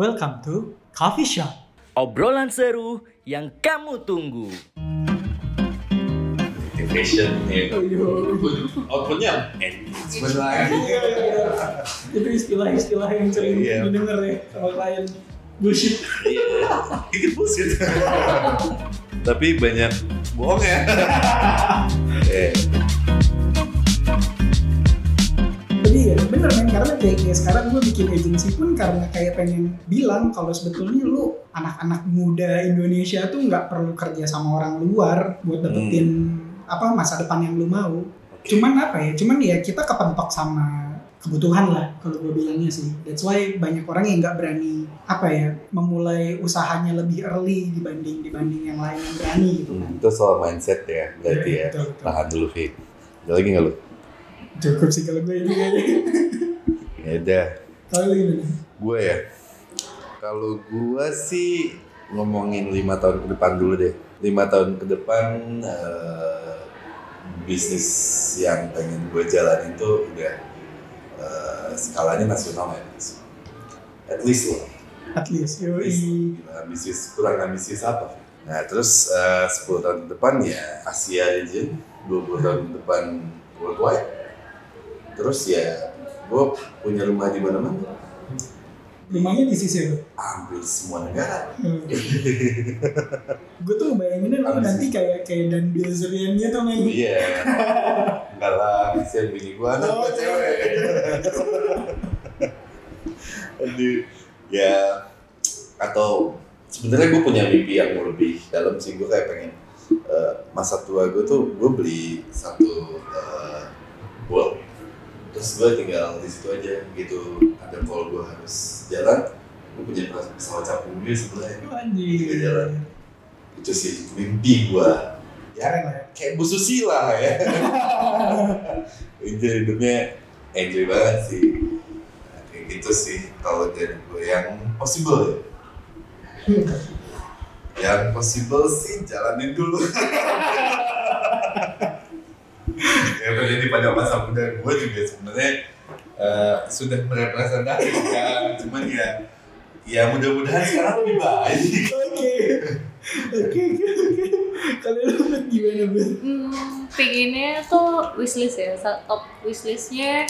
Welcome to Coffee Shop. Obrolan seru yang kamu tunggu. Motivation ya. Outputnya engagement lagi. Itu istilah-istilah yang sering Iya. didengar ya sama klien. Bullshit. Iya. Dikit bullshit. Tapi banyak bohong ya. Eh, Tapi ya bener men, karena kayak, kayak sekarang gue bikin agency pun karena kayak pengen bilang kalau sebetulnya lu anak-anak muda Indonesia tuh nggak perlu kerja sama orang luar buat dapetin apa masa depan yang lu mau. Cuman apa ya? Cuman ya kita kepentok sama kebutuhan lah kalau gue bilangnya sih. That's why banyak orang yang nggak berani apa ya memulai usahanya lebih early dibanding dibanding yang lain yang berani gitu kan. hmm, itu soal mindset ya berarti ya. Betul, betul. Tahan dulu Fi. Ada lagi nggak lu? Cukup sih kalau gue ini kayaknya. Ya udah. Kalau lu gimana? Gue ya. Kalau gue sih ngomongin lima tahun ke depan dulu deh. Lima tahun ke depan eh, bisnis yang pengen gue jalanin tuh udah eh, skalanya nasional ya. At least lah. At least, At yoi. least ambisius kurang ambisius apa? Nah terus eh, 10 tahun ke depan ya Asia region, 20 tahun ke depan worldwide. Terus ya gue punya rumah di mana-mana, Rumahnya di sisi lu. hampir semua negara. Hmm. gue tuh bayanginnya Abis nanti kayak kayak dan Bilzerian gitu men. Iya. Enggak lah, kasihan bini gua anak gua Oh, cewek. Aduh, ya atau sebenarnya gue punya mimpi yang lebih dalam sih gue kayak pengen eh, masa tua gue tuh gue beli satu uh, terus gue tinggal di situ aja gitu ada kalau gue harus jalan gue punya pesawat capung gue sebenarnya Tiga Anjir. jalan. itu sih mimpi gue ya lah ya. kayak Bu Susila ya. itu hidupnya enjoy banget sih. Nah, kayak gitu sih kalau dari gue yang possible ya. Yang possible sih jalanin dulu. yang terjadi pada masa muda gue juga sebenarnya eh, sudah merepresentasikan, cuman ya ya mudah-mudahan sekarang lebih baik. Oke. Oke oke oke. Kalau lu gimana Bet? Hmm, pengennya tuh wishlist ya, top wishlistnya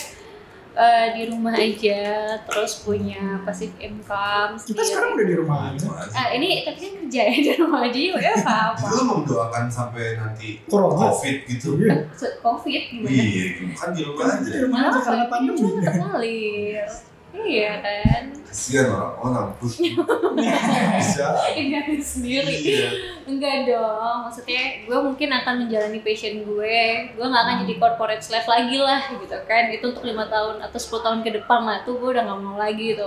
eh, di rumah aja, terus punya passive income Kita sekarang udah di rumah aja. Ah, ini tapi kan kerja ya di rumah aja ya udah apa apa. Lu mendoakan sampai nanti Corona. covid gitu. Iya. Covid gimana? Iya, kan di rumah Kan kita di aja. rumah aja karena pandemi. Cuma tersalir. Iya kan, Kasihan orang-orang push. Bisa. ini sendiri. Iya. Enggak dong, maksudnya gue mungkin akan menjalani passion gue Gue gak akan jadi corporate slave lagi lah gitu kan Itu untuk lima tahun atau 10 tahun ke depan lah, tuh gue udah gak mau lagi gitu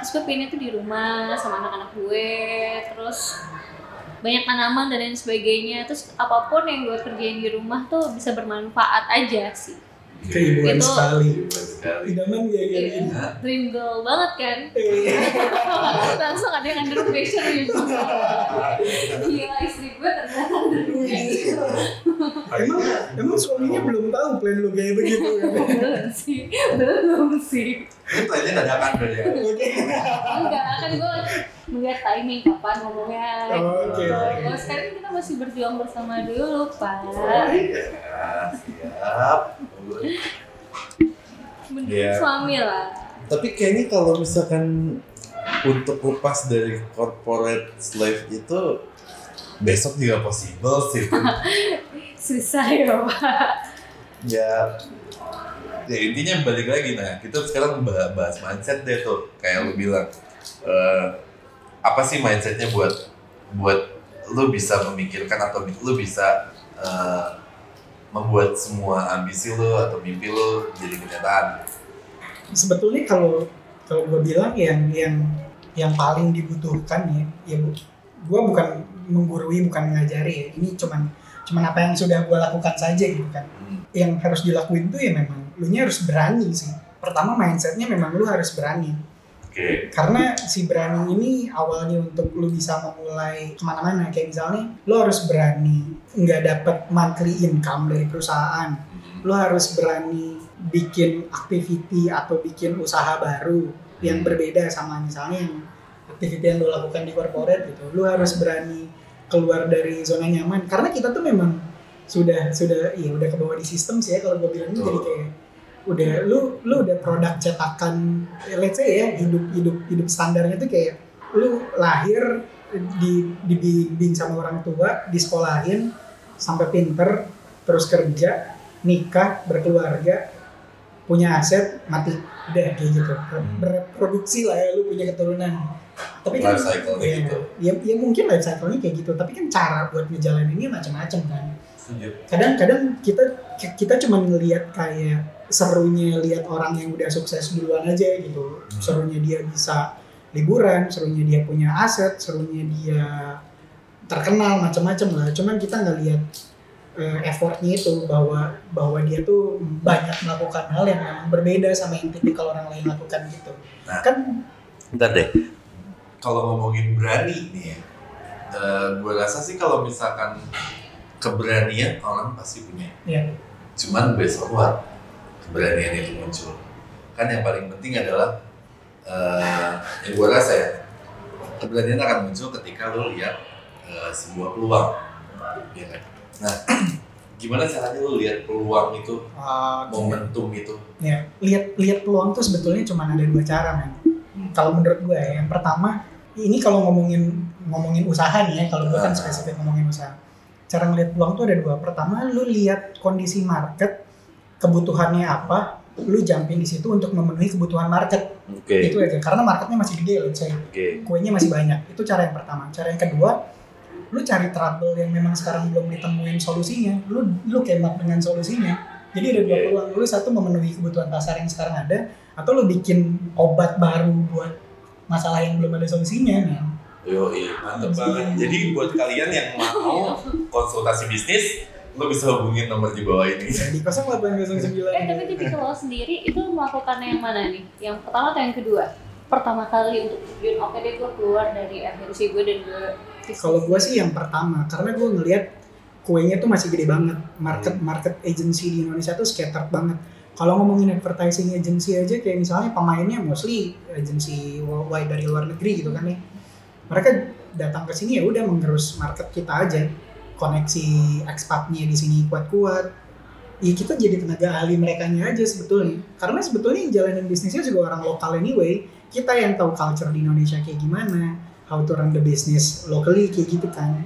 Terus gue pengennya tuh di rumah sama anak-anak gue Terus banyak tanaman dan lain sebagainya Terus apa pun yang gue kerjain di rumah tuh bisa bermanfaat aja sih Keibuan Itu- sekali. Idaman ya ya. Iya. ya. Dream girl banget kan Eh, Langsung ada yang under pressure gitu Gila istri gue ternyata under pressure Emang emang suaminya belum tahu plan lu kayak begitu kan? belum sih belum sih Ini plannya dadakan berarti ya. Oke. enggak kan gue melihat timing kapan ngomongnya Oh, oke. gitu. Kalau sekarang kita masih berjuang bersama dulu pak Iya, siap. Mending Iya. suami lah Tapi kayaknya kalau misalkan untuk lepas dari corporate slave itu besok juga possible sih. susah ya pak ya ya intinya balik lagi nah kita sekarang bah- bahas mindset deh tuh kayak lu bilang Eh, apa sih mindsetnya buat buat lu bisa memikirkan atau lu bisa eh, membuat semua ambisi lu atau mimpi lu jadi kenyataan. Sebetulnya kalau kalau gue bilang yang yang yang paling dibutuhkan ya ya gue bukan menggurui bukan mengajari ya. Ini cuman cuman apa yang sudah gue lakukan saja gitu kan. Hmm. yang harus dilakuin tuh ya memang lu nya harus berani sih. Pertama mindsetnya memang lu harus berani oke. Karena si berani ini awalnya untuk lu bisa memulai ke mana-mana kayak misalnya lu harus berani nggak dapet monthly income dari perusahaan. Hmm. lu harus berani bikin activity atau bikin usaha baru yang Hmm. berbeda sama misalnya yang activity yang lo lakukan di corporate gitu. Lu harus berani keluar dari zona nyaman. Karena kita tuh memang sudah sudah iya udah kebawa di sistem sih ya kalau gue bilang. Ini jadi kayak udah lu lu udah produk cetakan let's say ya hidup hidup hidup standarnya tuh kayak lu lahir di dibimbing sama orang tua disekolahin sampai pinter terus kerja nikah berkeluarga punya aset mati. Udah kayak gitu. Berproduksi lah ya lu punya keturunan. Tapi kan Life cycle-nya ya, gitu. ya, ya mungkin life cycle-nya kayak gitu. Tapi kan cara buat ngejalaninnya macam-macam kan. Kadang-kadang kita kita cuma ngelihat kayak serunya lihat orang yang udah sukses duluan aja gitu serunya dia bisa liburan serunya dia punya aset serunya dia terkenal macam-macam lah cuman kita nggak lihat eh, effortnya itu bahwa bahwa dia tuh banyak melakukan hal yang memang berbeda sama yang tipikal orang lain lakukan gitu Nah. kan Bentar deh. Kalau ngomongin berani nih ya, eh, gue rasa sih kalau misalkan keberanian orang pasti punya. ya Cuman besok what keberanian itu muncul. Kan yang paling penting adalah eh, yang gue rasa ya, keberanian akan muncul ketika lo lihat eh, sebuah peluang. Ya kan? Nah, gimana caranya lo lihat peluang itu, uh, momentum itu? ya lihat lihat peluang tuh sebetulnya cuma ada dua cara men kalau menurut gue ya, yang pertama ini kalau ngomongin ngomongin usaha nih ya kalau gue kan Ah. spesifik ngomongin usaha cara ngeliat peluang tuh ada dua pertama lu lihat kondisi market kebutuhannya apa lu jumpin di situ untuk memenuhi kebutuhan market. Oke, itu aja karena marketnya masih gede let's say. Oke. kuenya masih banyak. Itu cara yang pertama. Cara yang kedua lu cari trouble yang memang sekarang belum ditemuin solusinya. Lu lu kemat dengan solusinya. Jadi ada dua peluang. Lu satu memenuhi kebutuhan pasar yang sekarang ada atau lu bikin obat baru buat masalah yang belum ada solusinya nih. Yo, iya, mantep banget. Jadi buat kalian yang mau konsultasi bisnis, lo bisa hubungin nomor di bawah ini. di 0809 Eh tapi ketika lo sendiri itu melakukannya yang mana nih? Yang pertama atau yang kedua? Pertama kali untuk tujuan oke deh gue keluar dari agensi gue dan gue kalau gue sih yang pertama karena gue ngelihat kuenya tuh masih gede banget. Market market agency di Indonesia tuh scattered banget. Kalau ngomongin advertising agency aja kayak misalnya pemainnya mostly agency worldwide dari luar negeri gitu kan ya mereka datang ke sini ya udah mengerus market kita aja koneksi expatnya di sini kuat-kuat. Ya kita jadi tenaga ahli mereka aja sebetulnya. Karena sebetulnya yang jalanin bisnisnya juga orang lokal anyway. Kita yang tahu culture di Indonesia kayak gimana how to run the business locally kayak gitu kan.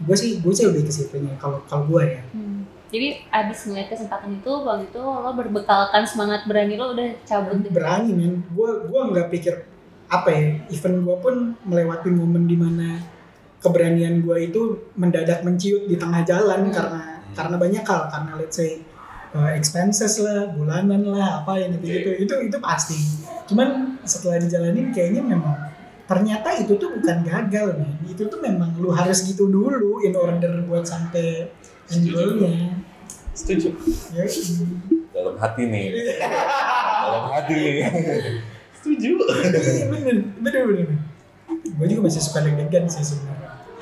Gue sih gue sih lebih ke situnya kalau kalau gue ya. Hmm. Jadi abis ngeliat kesempatan itu, waktu itu lo berbekalkan semangat berani lo udah cabut berani men. Gue gue nggak pikir apa ya even gue pun melewati momen di mana keberanian gue itu mendadak menciut di tengah jalan Hmm. karena karena banyak hal. Karena let's say uh, expenses lah bulanan lah apa yang gitu gitu. Itu itu pasti. Cuman setelah dijalanin kayaknya memang ternyata itu tuh bukan gagal nih itu tuh memang lu harus gitu dulu in order buat sampai goalnya Setuju. ya Dalam hati nih. Dalam hati nih. Setuju. bener. Bener bener gue juga masih suka deg-degan sih sebenarnya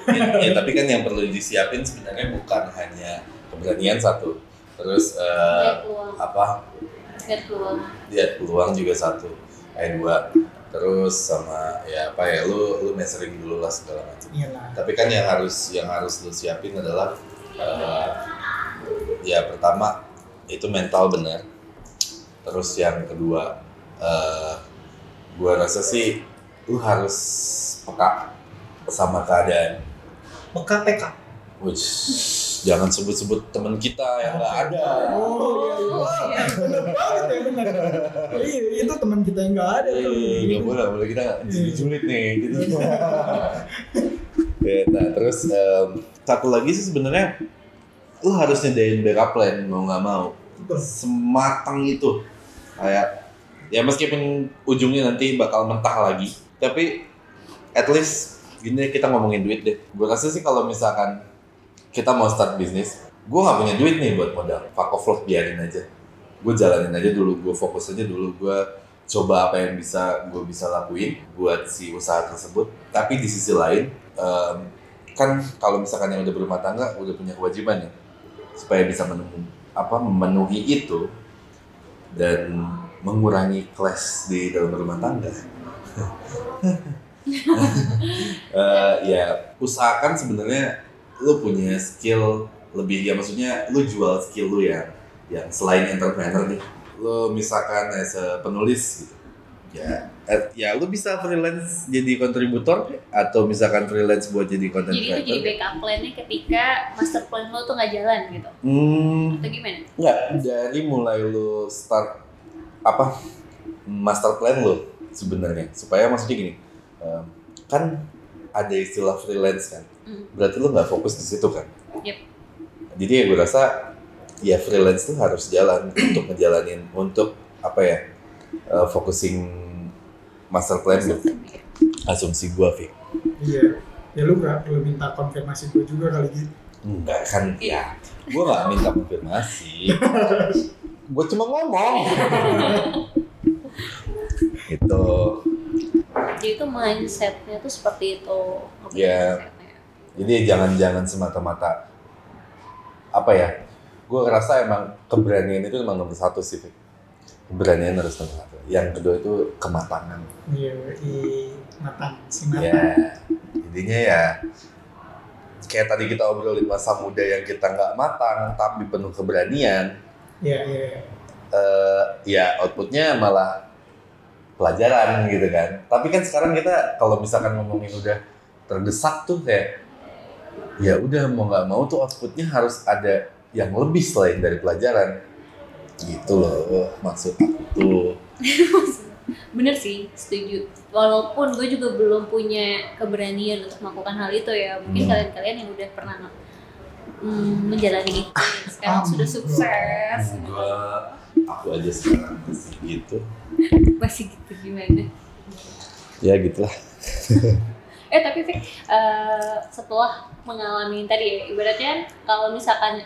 ya, ya, tapi kan yang perlu disiapin sebenarnya bukan hanya keberanian satu. Terus eh, Lihat peluang, apa? lihat peluang. Lihat peluang juga satu. Yang dua. Terus sama ya apa ya lu lu measuring dulu lah segala macam. tapi kan yang harus yang harus lu siapin adalah eh, ya pertama itu mental benar terus yang kedua eh gua rasa sih lu harus peka sama keadaan peka PK which jangan sebut-sebut teman kita yang nggak ada. Oh iya iya. Bener banget ya bener iya itu teman kita yang nggak ada tuh. Eh, nggak boleh, boleh kita julid nih. Jadi. ya, nah terus em, satu lagi sih sebenarnya lu harus nyediain backup plan mau nggak mau. Sematang itu. Kayak ya meskipun ujungnya nanti bakal mentah lagi tapi at least gini kita ngomongin duit deh. Gue rasa sih kalau misalkan kita mau start bisnis gue nggak punya duit nih buat modal. Fuck off lo biarin aja. Gue jalanin aja dulu gue fokus aja dulu. Gue coba apa yang bisa gue bisa lakuin buat si usaha tersebut. Tapi di sisi lain em, kan kalau misalkan yang udah berumah tangga udah punya kewajiban ya supaya bisa menemukan apa memenuhi itu dan mengurangi clash di dalam rumah tangga Eh, ya usahakan sebenarnya lu punya skill lebih ya maksudnya lu jual skill lu yang yang selain entrepreneur nih. Lu misalkan as a penulis gitu. Ya eh, ya lu bisa freelance jadi kontributor atau misalkan freelance buat jadi content Jadi itu jadi creator? backup plan-nya ketika master plan lo tuh nggak jalan gitu. hmm Atau gimana? Enggak, dari mulai lu start apa master plan lu sebenarnya. Supaya maksudnya gini em, kan ada istilah freelance kan? Hmm. berarti lu nggak fokus di situ kan? Yep. jadi ya gue rasa ya freelance tuh harus jalan untuk ngejalanin untuk apa ya eh, focusing master plan lu. Asumsi gue Fik Iya. Ya lu gak perlu minta konfirmasi gue juga kali gitu. enggak kan? Ya gue nggak minta konfirmasi. Gue cuma ngomong. Itu Jadi itu mindsetnya tuh seperti itu. Iya. Mindsetnya. Jadi jangan-jangan semata-mata apa ya? Gue ngerasa emang keberanian itu emang nomor satu sih. Keberanian harus nomor satu. Yang kedua itu kematangan. Iya, i matang, si matang. Ya, intinya ya kayak tadi kita obrolin masa muda yang kita nggak matang tapi penuh keberanian. Iya, iya. eh ya outputnya malah pelajaran gitu kan. Tapi kan sekarang kita kalau misalkan ngomongin udah terdesak tuh kayak ya udah mau nggak mau tuh outputnya harus ada yang lebih selain dari pelajaran. Gitu loh maksud tuh. Bener sih, setuju. Walaupun gue juga belum punya keberanian untuk melakukan hal itu ya. Mungkin Hmm. kalian-kalian yang udah pernah mm, menjalani itu, sekarang Ah, sudah bro. sukses. Enggak, aku aja sekarang masih gitu. Masih gitu gimana? Ya gitulah. Eh tapi Fik, eh, setelah mengalami tadi ya, ibaratnya kalau misalkan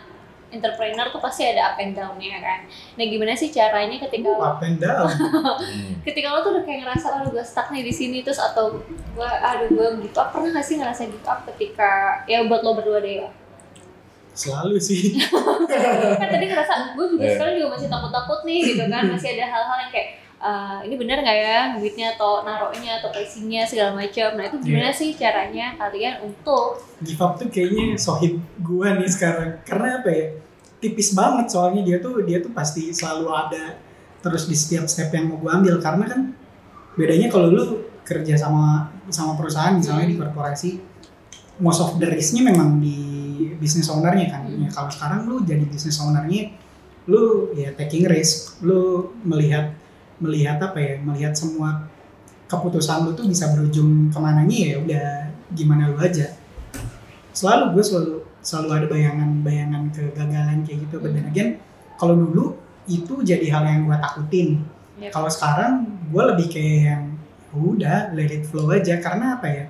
entrepreneur tuh pasti ada up and down-nya kan. Nah gimana sih caranya ketika Up and down. Hmm. ketika lo tuh udah kayak ngerasa oh gue stuck nih di sini terus atau gue aduh gue give up pernah gak sih ngerasa give up ketika ya buat lo berdua deh ya Selalu sih. kan tadi ngerasa gue juga Eh. sekarang juga masih takut-takut nih gitu kan masih ada hal-hal yang kayak "Eh, ini benar nggak ya duitnya atau naruhnya atau pricingnya segala macam nah itu gimana sih caranya kalian untuk Give up tuh kayaknya sohib gue nih sekarang. Karena apa ya? Tipis banget soalnya dia tuh dia tuh pasti selalu ada terus di setiap step yang mau gue ambil karena kan bedanya kalau lu kerja sama sama perusahaan misalnya di korporasi most of the risk-nya memang di business owner-nya kan. Hmm. Ya, kalau sekarang lu jadi business owner-nya lu ya taking risk, lu melihat melihat apa ya? Melihat semua keputusan lu tuh bisa berujung ke mananya ya udah gimana lu aja. Selalu gue selalu selalu ada bayangan-bayangan kegagalan kayak gitu. But then again, kalau dulu itu jadi hal yang gue takutin. Yep. Kalau sekarang gue lebih kayak yang udah let it flow aja karena apa ya?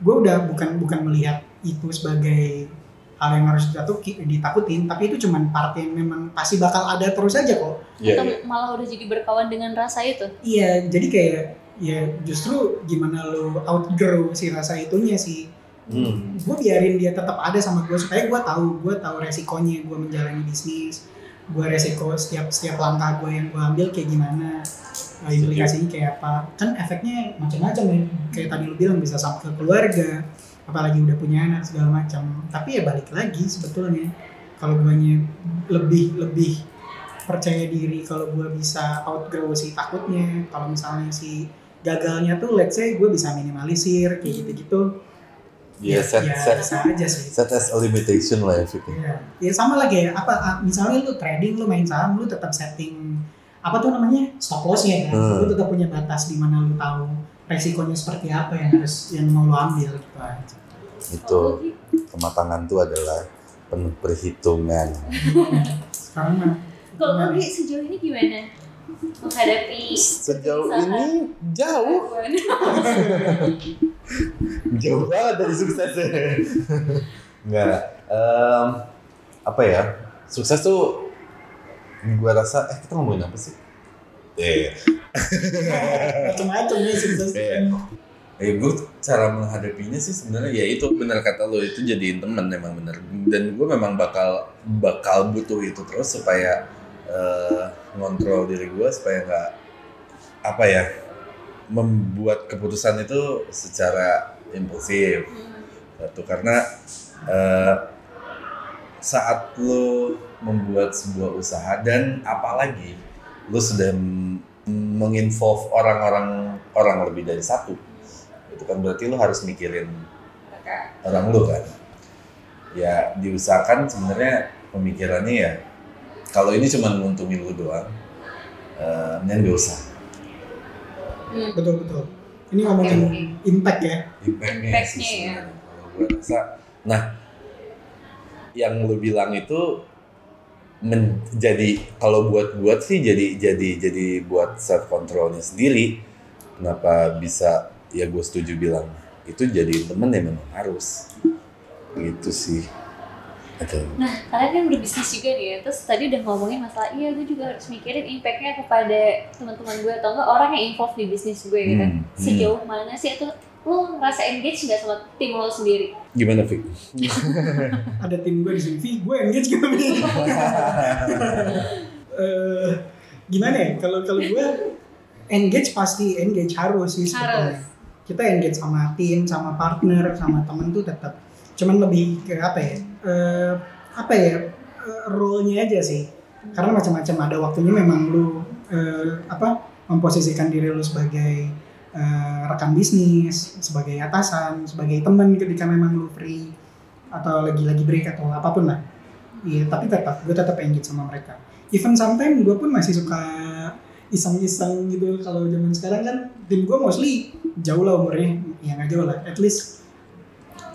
Gue udah bukan bukan melihat itu sebagai hal yang harus ditatuki- ditakutin, tapi itu cuman part yang memang pasti bakal ada terus aja kok. Iya, atau iya. malah udah jadi berkawan dengan rasa itu Iya, jadi kayak ya justru gimana lo outgrow si rasa itunya sih. Hmm. Gue biarin dia tetap ada sama gue supaya gue tahu, gue tahu resikonya gue menjalani bisnis, gue resiko setiap setiap langkah gue yang gue ambil kayak gimana, implikasinya kayak apa. Kan efeknya macam-macam ya. Kayak tadi lo bilang bisa sampai ke keluarga, apalagi udah punya anak segala macam. Tapi ya balik lagi sebetulnya kalau guanya lebih lebih percaya diri kalau gue bisa outgrow si takutnya kalau misalnya si gagalnya tuh let's say gue bisa minimalisir kayak gitu-gitu. Iya, set, ya set, bisa aja sih. set as a limitation lah ya, ya, ya sama lagi ya apa misalnya lu trading lu main saham lu tetap setting apa tuh namanya stop lossnya kan Hmm. lu tetap punya batas di mana lu tahu resikonya seperti apa yang harus yang mau lu ambil gitu Itu kematangan tuh adalah penuh perhitungan. sekarang mah kalau? Ogi sejauh ini gimana menghadapi Sejauh ini jauh, jauh banget dari suksesnya. Enggak, em, apa ya? Sukses tuh gua rasa eh kita ngomongin apa sih? Eh, macam-macam nih sukses Iya. Eh, gue cara menghadapinya sih sebenarnya ya itu benar kata lo itu jadiin temen emang bener dan gue memang bakal bakal butuh itu terus supaya eh, ngontrol diri gue supaya nggak apa ya membuat keputusan itu secara impulsif Hmm. satu karena eh, saat lo membuat sebuah usaha dan apalagi lo sudah menginvolve orang-orang orang lebih dari satu itu kan berarti lo harus mikirin Mereka. orang lo kan ya diusahakan sebenarnya pemikirannya ya kalau ini cuma nguntungin lo doang eh mending gak usah Hmm. betul betul ini ngomongin impact ya impactnya sih ya. sebenarnya. kalau gue rasa nah yang lu bilang itu menjadi kalau buat buat sih jadi jadi jadi buat self controlnya sendiri kenapa bisa ya gue setuju bilang itu jadi temen ya memang harus gitu sih atau Nah, kalian kan berbisnis juga nih ya. Terus tadi udah ngomongin masalah, iya gue juga harus mikirin impactnya kepada teman-teman gue atau enggak orang yang involved di bisnis gue gitu. Hmm, Sejauh mana sih itu lo ngerasa engage nggak sama tim lo sendiri? gimana Fik? ada tim gue di sini gue engage gitu Eh, gimana ya? Kalau kalau gue engage pasti engage harus sih sebetulnya. Harus. kita engage sama tim sama partner sama temen tuh tetap cuman lebih ke apa ya? Eh, apa ya? Eh, role-nya aja sih. Karena macam-macam. Ada waktunya memang lu eh, apa memposisikan diri lu sebagai eh, rekan bisnis sebagai atasan sebagai teman ketika memang lu free atau lagi-lagi break atau apa pun lah Iya, tapi tetap gue tetap engage sama mereka. Even sometimes gue pun masih suka iseng-iseng gitu. Kalau zaman sekarang kan tim gue mostly jauh lah umurnya, ya nggak jauh lah, at least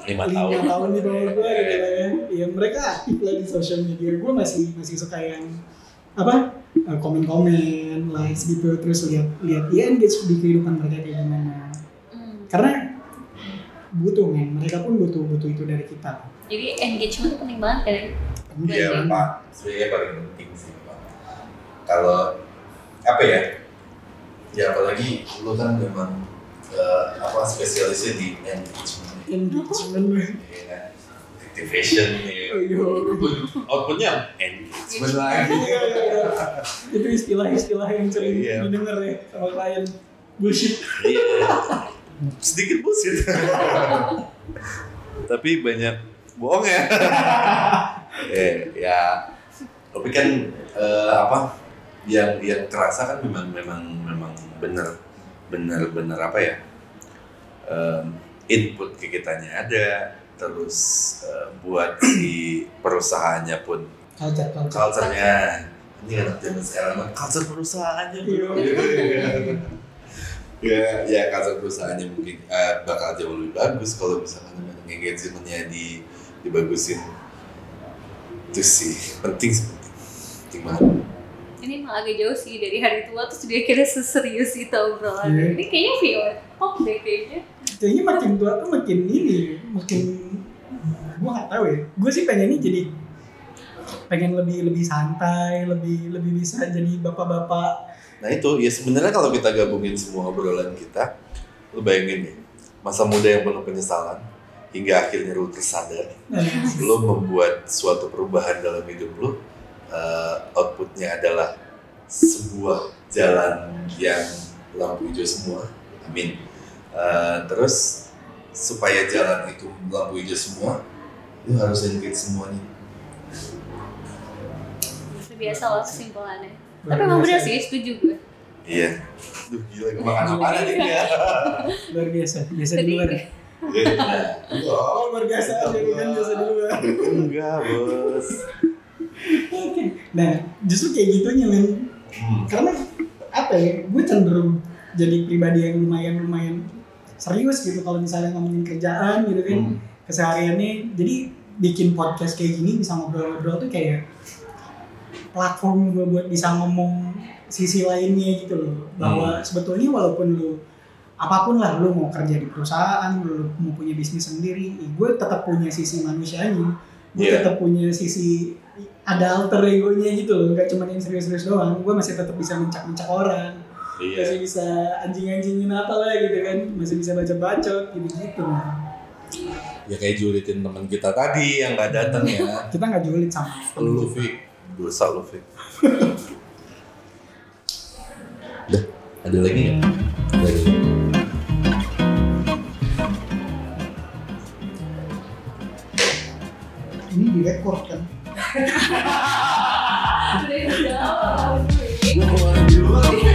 lima lima tahun tahun di bawah gue gitu ya. Ya mereka aktif lah di social media. Gue masih masih suka yang apa komen-komen, likes gitu, terus lihat lihat ya engage di kehidupan mereka kayak gimana. Hmm. Karena butuh men, mereka pun butuh butuh itu dari kita. Jadi engagement itu penting banget kan? Iya Penting. pak, sebenarnya paling penting sih pak. Kalau apa ya? Ya apalagi lu kan memang eh, apa spesialisnya di engagement, Engagement. ya activation, ya. Outputnya engagement lagi. Iya, iya, iya. itu istilah-istilah yang sering didengar ya sama klien bullshit Iya, sedikit bullshit. Tapi banyak bohong ya. eh ya, tapi kan eh, apa? Yang yang kerasa kan memang memang memang benar benar benar apa ya? Em, input ke kitanya ada, terus eh, buat si perusahaannya pun culture culture culture-nya ini anak zaman sekarang mah culture perusahaannya Iya. bro. ya ya culture perusahaannya mungkin eh, bakal jauh lebih bagus kalau misalkan engagement-nya di dibagusin itu sih penting sih penting penting banget Ini emang agak jauh sih dari hari tua terus dia kira seserius itu obrolan. Iya. Ini kayaknya view pop deh kayaknya. Kayaknya makin tua tuh makin ini makin gua nggak tahu ya. Gue sih pengennya jadi pengen lebih lebih santai lebih lebih bisa jadi bapak-bapak. Nah itu ya sebenarnya kalau kita gabungin semua obrolan kita lu bayangin nih masa muda yang penuh penyesalan hingga akhirnya lu tersadar Nah, lo membuat suatu perubahan dalam hidup lo eh, outputnya adalah sebuah jalan yang lampu hijau semua. Amin Eh, terus supaya jalan itu lampu hijau semua lo harus engage semuanya biasa loh kesimpulannya. Tapi emang bener biasa. sih, setuju gue. iya Duh gila gue makan apa aja nih ya luar biasa biasa di luar oh, oh luar biasa aja kan biasa di luar enggak bos Oke. nah justru kayak gitunya men Hmm. karena apa ya gue cenderung jadi pribadi yang lumayan lumayan serius gitu kalau misalnya ngomongin kerjaan gitu kan. Hmm. kesehariannya jadi bikin podcast kayak gini bisa ngobrol-ngobrol tuh kayak platform gue buat bisa ngomong sisi lainnya gitu loh. Bahwa sebetulnya walaupun lu apa pun lah lu mau kerja di perusahaan lu mau punya bisnis sendiri gue tetap punya sisi manusianya. Gue Iya. tetap punya sisi ada alter egonya gitu loh nggak cuma yang serius-serius doang. Gue masih tetap bisa mencak-mencak orang iya. masih bisa anjing-anjingin apa lah gitu kan masih bisa baca bacot gitu gitu ya kayak julitin teman kita tadi yang nggak datang ya kita nggak julit sama lu Luffy dosa Luffy Udah, ada lagi nggak? Ada lagi. Ini di record kan? Terima kasih.